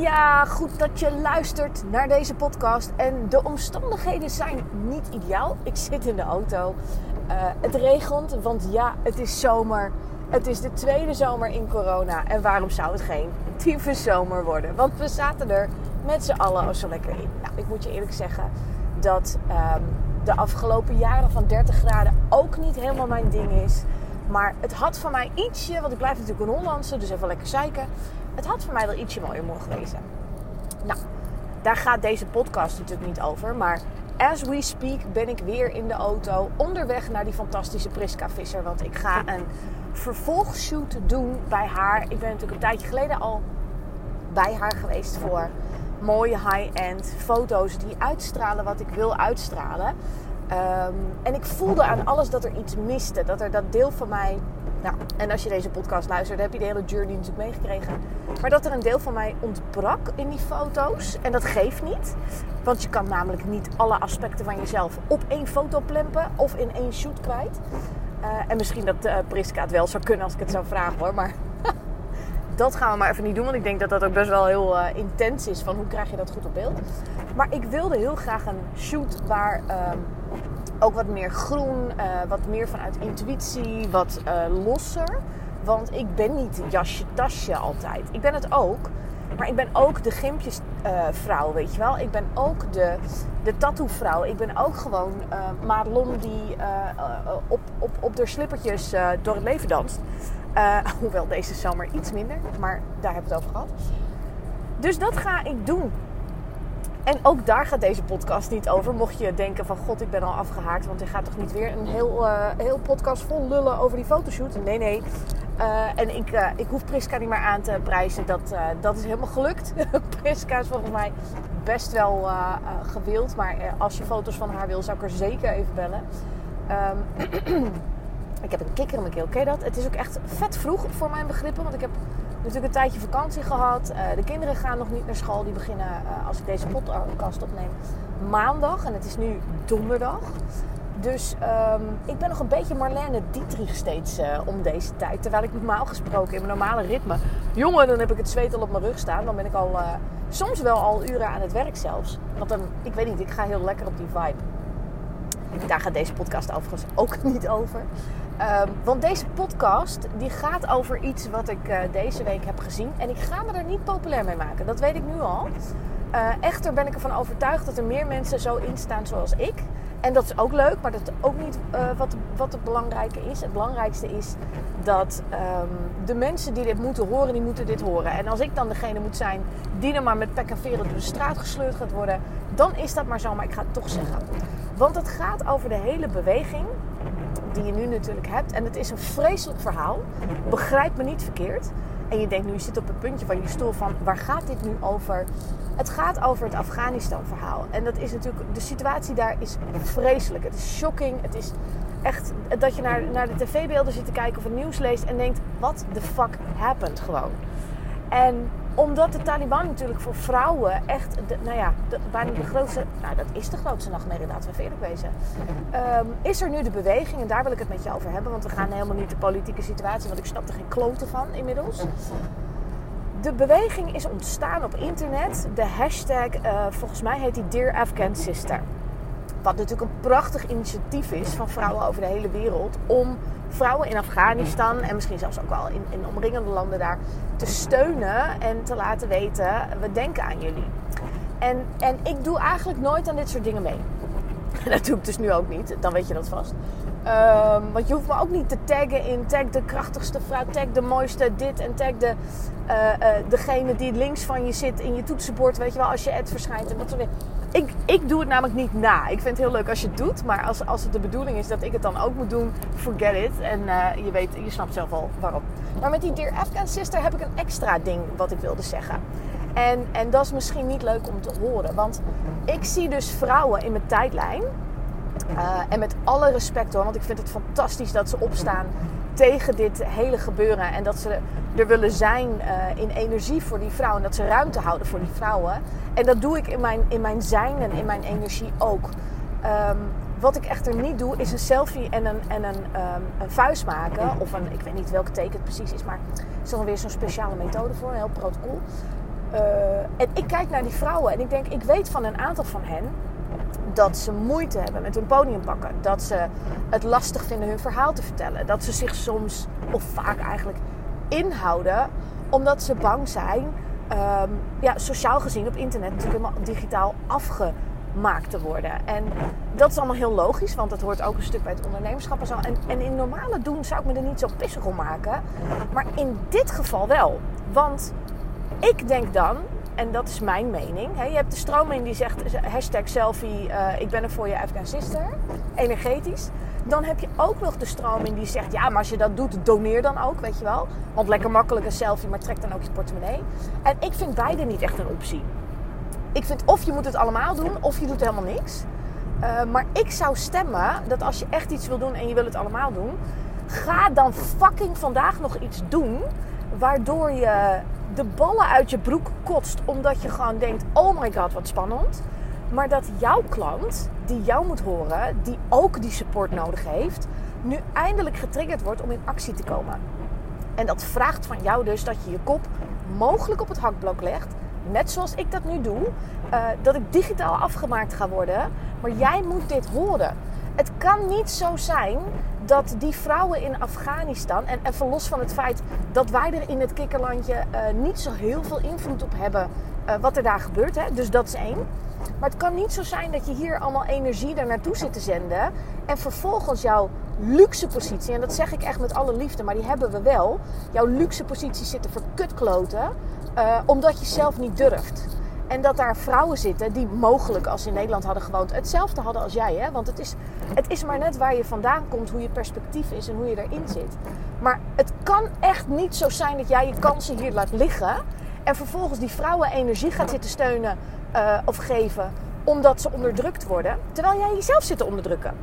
Ja, goed dat je luistert naar deze podcast. En de omstandigheden zijn niet ideaal. Ik zit in de auto. Uh, het regent, want ja, het is zomer. Het is de tweede zomer in corona. En waarom zou het geen tyfus zomer worden? Want we zaten er met z'n allen al zo lekker in. Nou, ik moet je eerlijk zeggen dat um, de afgelopen jaren van 30 graden ook niet helemaal mijn ding is. Maar het had van mij ietsje, want ik blijf natuurlijk een Hollandse, dus even lekker zeiken het had voor mij wel ietsje mooier mogen wezen. Nou, daar gaat deze podcast natuurlijk niet over. Maar as we speak ben ik weer in de auto onderweg naar die fantastische Priska Visser. Want ik ga een vervolgshoot doen bij haar. Ik ben natuurlijk een tijdje geleden al bij haar geweest voor mooie high-end foto's die uitstralen wat ik wil uitstralen. Um, en ik voelde aan alles dat er iets miste. Dat er dat deel van mij nou, en als je deze podcast luistert, heb je de hele journey natuurlijk meegekregen. Maar dat er een deel van mij ontbrak in die foto's. En dat geeft niet. Want je kan namelijk niet alle aspecten van jezelf op één foto plempen of in één shoot kwijt. Uh, en misschien dat uh, Priska het wel zou kunnen als ik het zou vragen hoor. Maar dat gaan we maar even niet doen. Want ik denk dat dat ook best wel heel uh, intens is. Van hoe krijg je dat goed op beeld. Maar ik wilde heel graag een shoot waar ehm, ook wat meer groen, uh, wat meer vanuit intuïtie, wat uh, losser. Want ik ben niet jasje tasje altijd. Ik ben het ook. Maar ik ben ook de gimpjesvrouw, uh, weet je wel. Ik ben ook de, de tattoo-vrouw. Ik ben ook gewoon uh, Madelon die op, op, op de slippertjes door het leven danst. hoewel deze zomer iets minder, maar daar hebben we het over gehad. Dus dat ga ik doen. En ook daar gaat deze podcast niet over. Mocht je denken van god, ik ben al afgehaakt. Want je gaat toch niet weer een heel, uh, heel podcast vol lullen over die fotoshoot? Nee, nee. Uh, en ik, uh, ik hoef Priska niet meer aan te prijzen. Dat, dat is helemaal gelukt. Priska is volgens mij best wel gewild. Maar als je foto's van haar wil, zou ik er zeker even bellen. Um, ik heb een kikker in mijn keel. Ken dat? Het is ook echt vet vroeg voor mijn begrippen. Want ik heb natuurlijk een tijdje vakantie gehad. Uh, de kinderen gaan nog niet naar school. Die beginnen, uh, als ik deze podcast opneem, maandag. En het is nu donderdag. Dus um, ik ben nog een beetje Marlene Dietrich steeds uh, om deze tijd. Terwijl ik normaal gesproken in mijn normale ritme... Jongen, dan heb ik het zweet al op mijn rug staan. Dan ben ik al soms wel al uren aan het werk zelfs. Want dan, ik weet niet, ik ga heel lekker op die vibe. Daar gaat deze podcast overigens ook niet over. Um, want deze podcast die gaat over iets wat ik uh, deze week heb gezien. En ik ga me er niet populair mee maken. Dat weet ik nu al. Uh, echter ben ik ervan overtuigd dat er meer mensen zo in staan zoals ik. En dat is ook leuk, maar dat is ook niet uh, wat, wat het belangrijke is. Het belangrijkste is dat um, de mensen die dit moeten horen, die moeten dit horen. En als ik dan degene moet zijn die er maar met pek en veren door de straat gesleurd gaat worden, dan is dat maar zo. Maar ik ga het toch zeggen. Want het gaat over de hele beweging die je nu natuurlijk hebt. En het is een vreselijk verhaal. Begrijp me niet verkeerd. En je denkt nu, je zit op het puntje van je stoel van waar gaat dit nu over? Het gaat over het Afghanistan verhaal. En dat is natuurlijk, de situatie daar is vreselijk. Het is shocking. Het is echt dat je naar, naar de tv-beelden zit te kijken of het nieuws leest en denkt, wat the fuck happened gewoon. En omdat de Taliban natuurlijk voor vrouwen echt, nou ja, de, bijna de grootste, nou dat is de grootste nachtmerrie, laten we eerlijk wezen. Um, is er nu de beweging, en daar wil ik het met je over hebben, want we gaan helemaal niet de politieke situatie, want ik snap er geen kloten van inmiddels. De beweging is ontstaan op internet. De hashtag, uh, volgens mij heet die Dear Afghan Sister. Wat natuurlijk een prachtig initiatief is van vrouwen over de hele wereld om vrouwen in Afghanistan en misschien zelfs ook wel in, in omringende landen daar te steunen en te laten weten: we denken aan jullie. En, en ik doe eigenlijk nooit aan dit soort dingen mee. Dat doe ik dus nu ook niet, dan weet je dat vast. Um, want je hoeft me ook niet te taggen in tag de krachtigste vrouw, tag de mooiste dit en tag de, uh, uh, degene die links van je zit in je toetsenbord, weet je wel, als je ad verschijnt en dat soort dingen. Ik, ik doe het namelijk niet na. Ik vind het heel leuk als je het doet, maar als, als het de bedoeling is dat ik het dan ook moet doen, forget it. En uh, je weet, je snapt zelf al waarom. Maar met die Dear Afghan Sister heb ik een extra ding wat ik wilde zeggen. En, en dat is misschien niet leuk om te horen, want ik zie dus vrouwen in mijn tijdlijn Uh, en met alle respect hoor, want ik vind het fantastisch dat ze opstaan tegen dit hele gebeuren. En dat ze er willen zijn uh, in energie voor die vrouwen. En dat ze ruimte houden voor die vrouwen. En dat doe ik in mijn, in mijn zijn en in mijn energie ook. Um, wat ik echter niet doe, is een selfie en een, en een, um, een vuist maken. Of een, ik weet niet welke teken het precies is, maar er is dan weer zo'n speciale methode voor, een heel protocol. Uh, en ik kijk naar die vrouwen en ik denk, ik weet van een aantal van hen dat ze moeite hebben met hun podium pakken. Dat ze het lastig vinden hun verhaal te vertellen. Dat ze zich soms, of vaak eigenlijk, inhouden omdat ze bang zijn, um, ja, sociaal gezien op internet natuurlijk helemaal digitaal afgemaakt te worden. En dat is allemaal heel logisch, want dat hoort ook een stuk bij het ondernemerschap en zo. En, en in normale doen zou ik me er niet zo pissig om maken. Maar in dit geval wel. Want ik denk dan, en dat is mijn mening. Je hebt de stroming die zegt hashtag selfie, uh, ik ben er voor je sister. Energetisch. Dan heb je ook nog de stroming die zegt, ja, maar als je dat doet, doneer dan ook, weet je wel. Want lekker makkelijk een selfie, maar trek dan ook je portemonnee. En ik vind beide niet echt een optie. Ik vind of je moet het allemaal doen, of je doet helemaal niks. Uh, maar ik zou stemmen dat als je echt iets wil doen en je wil het allemaal doen, ga dan fucking vandaag nog iets doen waardoor je de ballen uit je broek kotst omdat je gewoon denkt: oh my god, wat spannend. Maar dat jouw klant, die jou moet horen, die ook die support nodig heeft, nu eindelijk getriggerd wordt om in actie te komen. En dat vraagt van jou dus dat je je kop mogelijk op het hakblok legt. Net zoals ik dat nu doe. Uh, dat ik digitaal afgemaakt ga worden. Maar jij moet dit horen. Het kan niet zo zijn dat die vrouwen in Afghanistan, en even los van het feit dat wij er in het kikkerlandje uh, niet zo heel veel invloed op hebben uh, wat er daar gebeurt, hè? dus dat is één. Maar het kan niet zo zijn dat je hier allemaal energie er naartoe zit te zenden en vervolgens jouw luxe positie, en dat zeg ik echt met alle liefde, maar die hebben we wel, jouw luxe positie zitten verkutkloten uh, omdat je zelf niet durft. En dat daar vrouwen zitten die mogelijk als ze in Nederland hadden gewoond hetzelfde hadden als jij. Hè? Want het is, het is maar net waar je vandaan komt, hoe je perspectief is en hoe je erin zit. Maar het kan echt niet zo zijn dat jij je kansen hier laat liggen. En vervolgens die vrouwen energie gaat zitten steunen uh, of geven omdat ze onderdrukt worden. Terwijl jij jezelf zit te onderdrukken.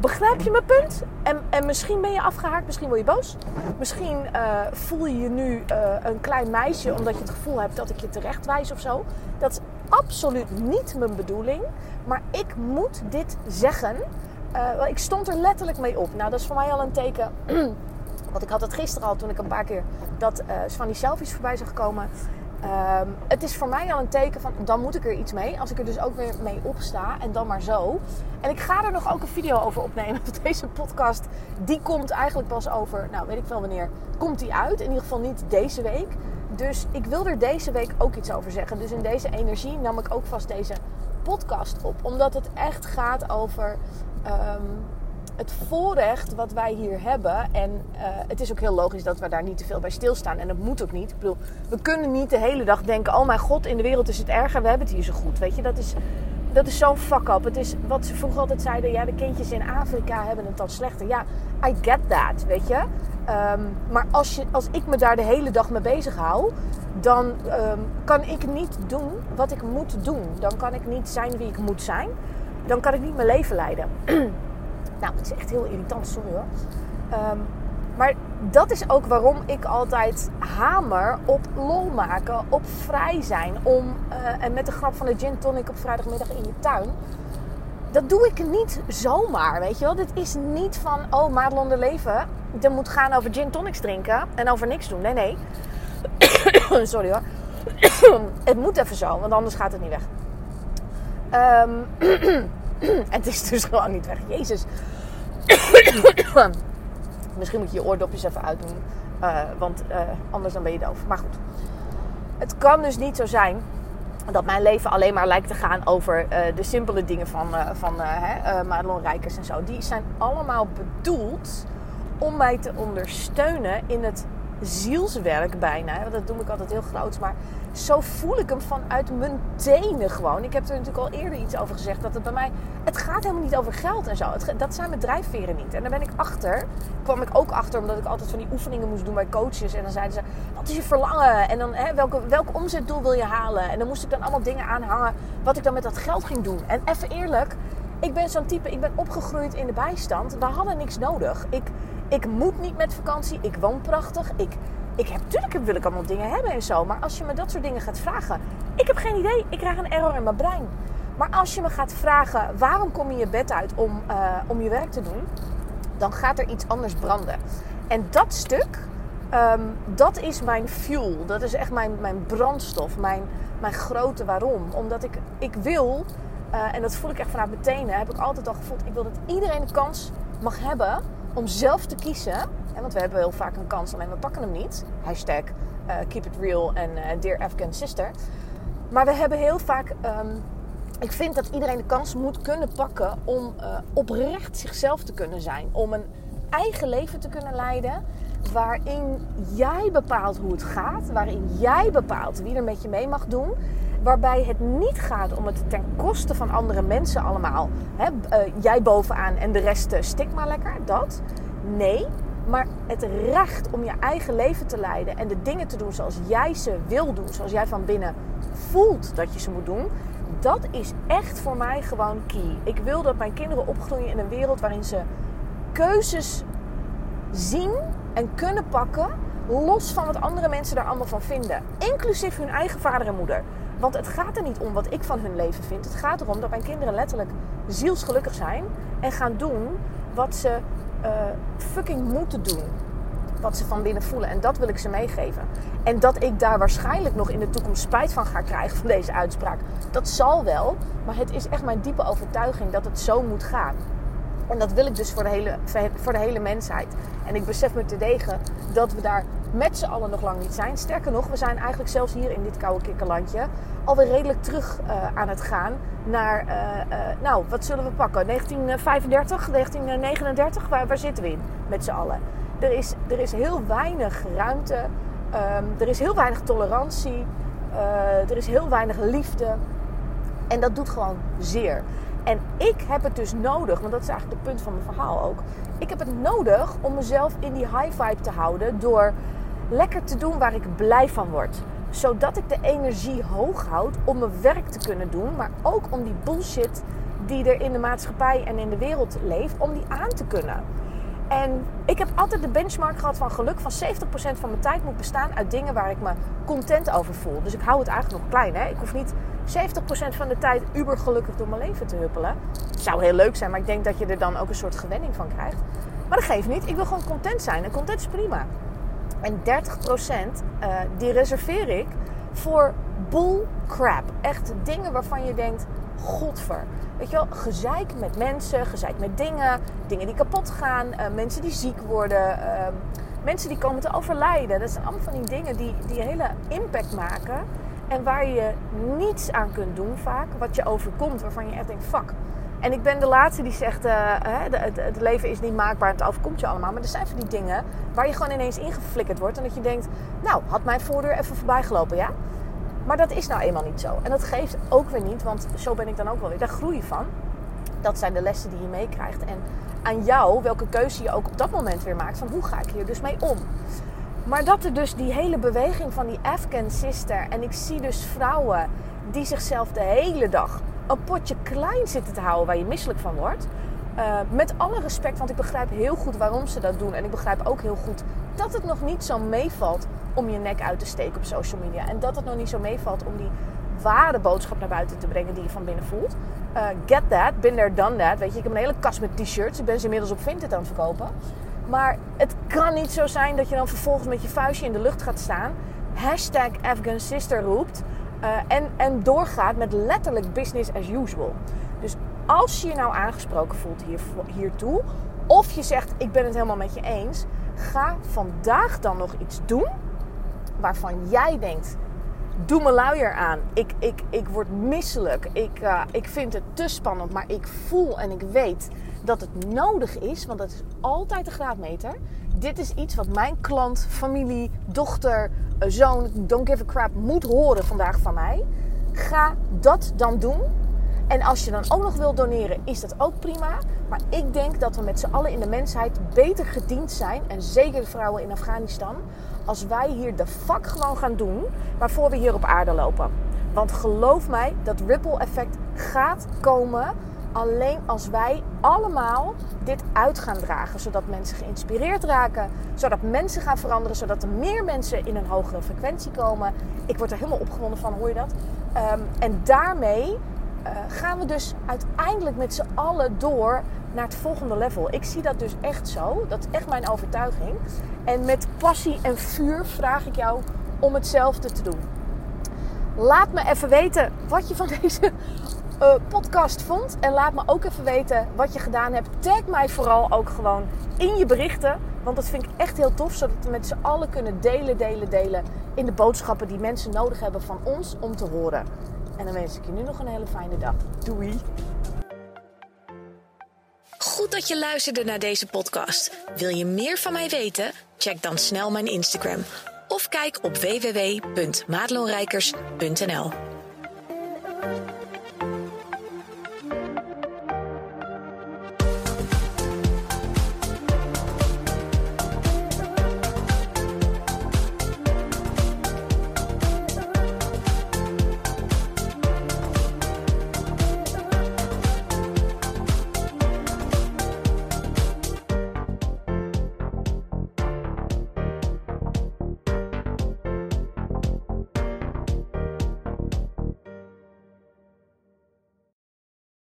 Begrijp je mijn punt? En, en misschien ben je afgehaakt, misschien word je boos. Misschien uh, voel je je nu uh, een klein meisje omdat je het gevoel hebt dat ik je terecht wijs of zo. Dat is absoluut niet mijn bedoeling. Maar ik moet dit zeggen. Uh, ik stond er letterlijk mee op. Nou, dat is voor mij al een teken. Want ik had het gisteren al toen ik een paar keer dat van die selfies voorbij zag komen. Um, het is voor mij al een teken van dan moet ik er iets mee. Als ik er dus ook weer mee opsta en dan maar zo. En ik ga er nog ook een video over opnemen. Want deze podcast die komt eigenlijk pas over, nou weet ik wel wanneer, komt die uit. In ieder geval niet deze week. Dus ik wil er deze week ook iets over zeggen. Dus in deze energie nam ik ook vast deze podcast op. Omdat het echt gaat over um, het voorrecht wat wij hier hebben. En uh, het is ook heel logisch dat we daar niet te veel bij stilstaan. En dat moet ook niet. Ik bedoel, we kunnen niet de hele dag denken: oh mijn god, in de wereld is het erger. We hebben het hier zo goed. Weet je, dat is, dat is zo'n fuck-up. Het is wat ze vroeger altijd zeiden: ja, de kindjes in Afrika hebben het dan slechter. Ja, I get that, weet je. Um, maar als, je, als ik me daar de hele dag mee bezig hou, dan um, kan ik niet doen wat ik moet doen. Dan kan ik niet zijn wie ik moet zijn. Dan kan ik niet mijn leven leiden. Nou, het is echt heel irritant, sorry hoor. Um, maar dat is ook waarom ik altijd hamer op lol maken, op vrij zijn. Om, uh, en met de grap van de gin tonic op vrijdagmiddag in je tuin. Dat doe ik niet zomaar, weet je wel. Dit is niet van, oh, Madelon de leven. Het moet gaan over gin tonics drinken en over niks doen. Nee, nee. Sorry hoor. het moet even zo, want anders gaat het niet weg. Um, het is dus gewoon niet weg. Jezus. Misschien moet je je oordopjes even uitdoen. Uh, want uh, anders dan ben je doof. Maar goed. Het kan dus niet zo zijn dat mijn leven alleen maar lijkt te gaan over uh, de simpele dingen van, van Madelon Rijkers en zo. Die zijn allemaal bedoeld om mij te ondersteunen in het zielswerk bijna. Dat doe ik altijd heel groot. Maar zo voel ik hem vanuit mijn tenen gewoon. Ik heb er natuurlijk al eerder iets over gezegd. Dat het bij mij... Het gaat helemaal niet over geld en zo. Dat zijn mijn drijfveren niet. En daar ben ik achter. kwam ik ook achter omdat ik altijd van die oefeningen moest doen bij coaches. En dan zeiden ze, wat is je verlangen? En dan, hè, welke, welk omzetdoel wil je halen? En dan moest ik dan allemaal dingen aanhangen wat ik dan met dat geld ging doen. En even eerlijk Ik ben zo'n type, ik ben opgegroeid in de bijstand. We hadden niks nodig. Ik, ik moet niet met vakantie. Ik woon prachtig. Ik, ik heb, natuurlijk wil ik allemaal dingen hebben en zo. Maar als je me dat soort dingen gaat vragen, ik heb geen idee. Ik krijg een error in mijn brein. Maar als je me gaat vragen, waarom kom je je bed uit om, uh, om je werk te doen? Dan gaat er iets anders branden. En dat stuk, um, dat is mijn fuel. Dat is echt mijn, mijn brandstof. Mijn, mijn grote waarom. Omdat ik, ik wil, uh, en dat voel ik echt vanuit mijn tenen, heb ik altijd al gevoeld. Ik wil dat iedereen de kans mag hebben om zelf te kiezen. Want we hebben heel vaak een kans, alleen we pakken hem niet. Hashtag uh, keep it real en uh, dear Afghan sister. Maar we hebben heel vaak... Um, ik vind dat iedereen de kans moet kunnen pakken om uh, oprecht zichzelf te kunnen zijn. Om een eigen leven te kunnen leiden waarin jij bepaalt hoe het gaat, waarin jij bepaalt wie er met je mee mag doen. Waarbij het niet gaat om het ten koste van andere mensen allemaal. Hè, jij bovenaan en de rest stik maar lekker, dat. Nee, maar het recht om je eigen leven te leiden en de dingen te doen zoals jij ze wil doen, zoals jij van binnen voelt dat je ze moet doen, dat is echt voor mij gewoon key. Ik wil dat mijn kinderen opgroeien in een wereld waarin ze keuzes zien en kunnen pakken, los van wat andere mensen daar allemaal van vinden. Inclusief hun eigen vader en moeder. Want het gaat er niet om wat ik van hun leven vind. Het gaat erom dat mijn kinderen letterlijk zielsgelukkig zijn en gaan doen wat ze uh, fucking moeten doen. Wat ze van binnen voelen. En dat wil ik ze meegeven. En dat ik daar waarschijnlijk nog in de toekomst spijt van ga krijgen van deze uitspraak. Dat zal wel. Maar het is echt mijn diepe overtuiging dat het zo moet gaan. En dat wil ik dus voor de hele, voor de hele mensheid. En ik besef me te degen dat we daar met z'n allen nog lang niet zijn. Sterker nog, we zijn eigenlijk zelfs hier in dit koude kikkerlandje alweer redelijk terug uh, aan het gaan naar, uh, uh, nou, wat zullen we pakken? 1935, 1939, waar, waar zitten we in met z'n allen? Er is, er is heel weinig ruimte, um, er is heel weinig tolerantie, er is heel weinig liefde. En dat doet gewoon zeer. En ik heb het dus nodig, want dat is eigenlijk het punt van mijn verhaal ook. Ik heb het nodig om mezelf in die high vibe te houden door lekker te doen waar ik blij van word. Zodat ik de energie hoog houd om mijn werk te kunnen doen, maar ook om die bullshit die er in de maatschappij en in de wereld leeft, om die aan te kunnen. En ik heb altijd de benchmark gehad van geluk van 70% van mijn tijd moet bestaan uit dingen waar ik me content over voel. Dus ik hou het eigenlijk nog klein. Hè? Ik hoef niet 70% van de tijd uber gelukkig door mijn leven te huppelen. Zou heel leuk zijn, maar ik denk dat je er dan ook een soort gewenning van krijgt. Maar dat geeft niet. Ik wil gewoon content zijn. En content is prima. En 30% uh, die reserveer ik voor bull crap. Echt dingen waarvan je denkt, godver. Weet je wel, gezeik met mensen, gezeik met dingen, dingen die kapot gaan, uh, mensen die ziek worden, uh, mensen die komen te overlijden. Dat zijn allemaal van die dingen die, die hele impact maken. En waar je niets aan kunt doen vaak, wat je overkomt, waarvan je echt denkt, fuck. En ik ben de laatste die zegt, uh, het, het, leven is niet maakbaar, het overkomt je allemaal. Maar er zijn van die dingen waar je gewoon ineens ingeflikkerd wordt. En dat je denkt, nou, had mijn voordeur even voorbij gelopen, ja? Maar dat is nou eenmaal niet zo. En dat geeft ook weer niet, want zo ben ik dan ook wel weer. Daar groei je van. Dat zijn de lessen die je meekrijgt. En aan jou, welke keuze je ook op dat moment weer maakt, van hoe ga ik hier dus mee om? Maar dat er dus die hele beweging van die Afghan sister. En ik zie dus vrouwen die zichzelf de hele dag een potje klein zitten te houden waar je misselijk van wordt. Uh, met alle respect, want ik begrijp heel goed waarom ze dat doen. En ik begrijp ook heel goed dat het nog niet zo meevalt om je nek uit te steken op social media. En dat het nog niet zo meevalt om die ware boodschap naar buiten te brengen die je van binnen voelt. Uh, get that, been there, done that. Weet je, ik heb een hele kast met t-shirts. Ik ben ze inmiddels op Vinted aan het verkopen. Maar het kan niet zo zijn dat je dan vervolgens met je vuistje in de lucht gaat staan. Hashtag Afghan Sister roept. Uh, en, en doorgaat met letterlijk business as usual. Dus als je je nou aangesproken voelt hier, hiertoe. Of je zegt ik ben het helemaal met je eens. Ga vandaag dan nog iets doen waarvan jij denkt doe me luier aan. Ik, ik, ik word misselijk. Ik, uh, ik vind het te spannend. Maar ik voel en ik weet dat het nodig is. Want dat is altijd de graadmeter. Dit is iets wat mijn klant, familie, dochter, eh, zoon, don't give a crap, moet horen vandaag van mij. Ga dat dan doen. En als je dan ook nog wilt doneren, is dat ook prima. Maar ik denk dat we met z'n allen in de mensheid beter gediend zijn. En zeker de vrouwen in Afghanistan als wij hier de fuck gewoon gaan doen waarvoor we hier op aarde lopen. Want geloof mij, dat ripple effect gaat komen alleen als wij allemaal dit uit gaan dragen. Zodat mensen geïnspireerd raken. Zodat mensen gaan veranderen. Zodat er meer mensen in een hogere frequentie komen. Ik word er helemaal opgewonden van, hoor je dat? Ehm, en daarmee uh, gaan we dus uiteindelijk met z'n allen door naar het volgende level. Ik zie dat dus echt zo. Dat is echt mijn overtuiging. En met passie en vuur vraag ik jou om hetzelfde te doen. Laat me even weten wat je van deze uh, podcast vond. En laat me ook even weten wat je gedaan hebt. Tag mij vooral ook gewoon in je berichten. Want dat vind ik echt heel tof. Zodat we met z'n allen kunnen delen, delen, delen. In de boodschappen die mensen nodig hebben van ons om te horen. En dan wens ik je nu nog een hele fijne dag. Doei! Goed dat je luisterde naar deze podcast. Wil je meer van mij weten? Check dan snel mijn Instagram. Of kijk op www.maatloonrijkers.nl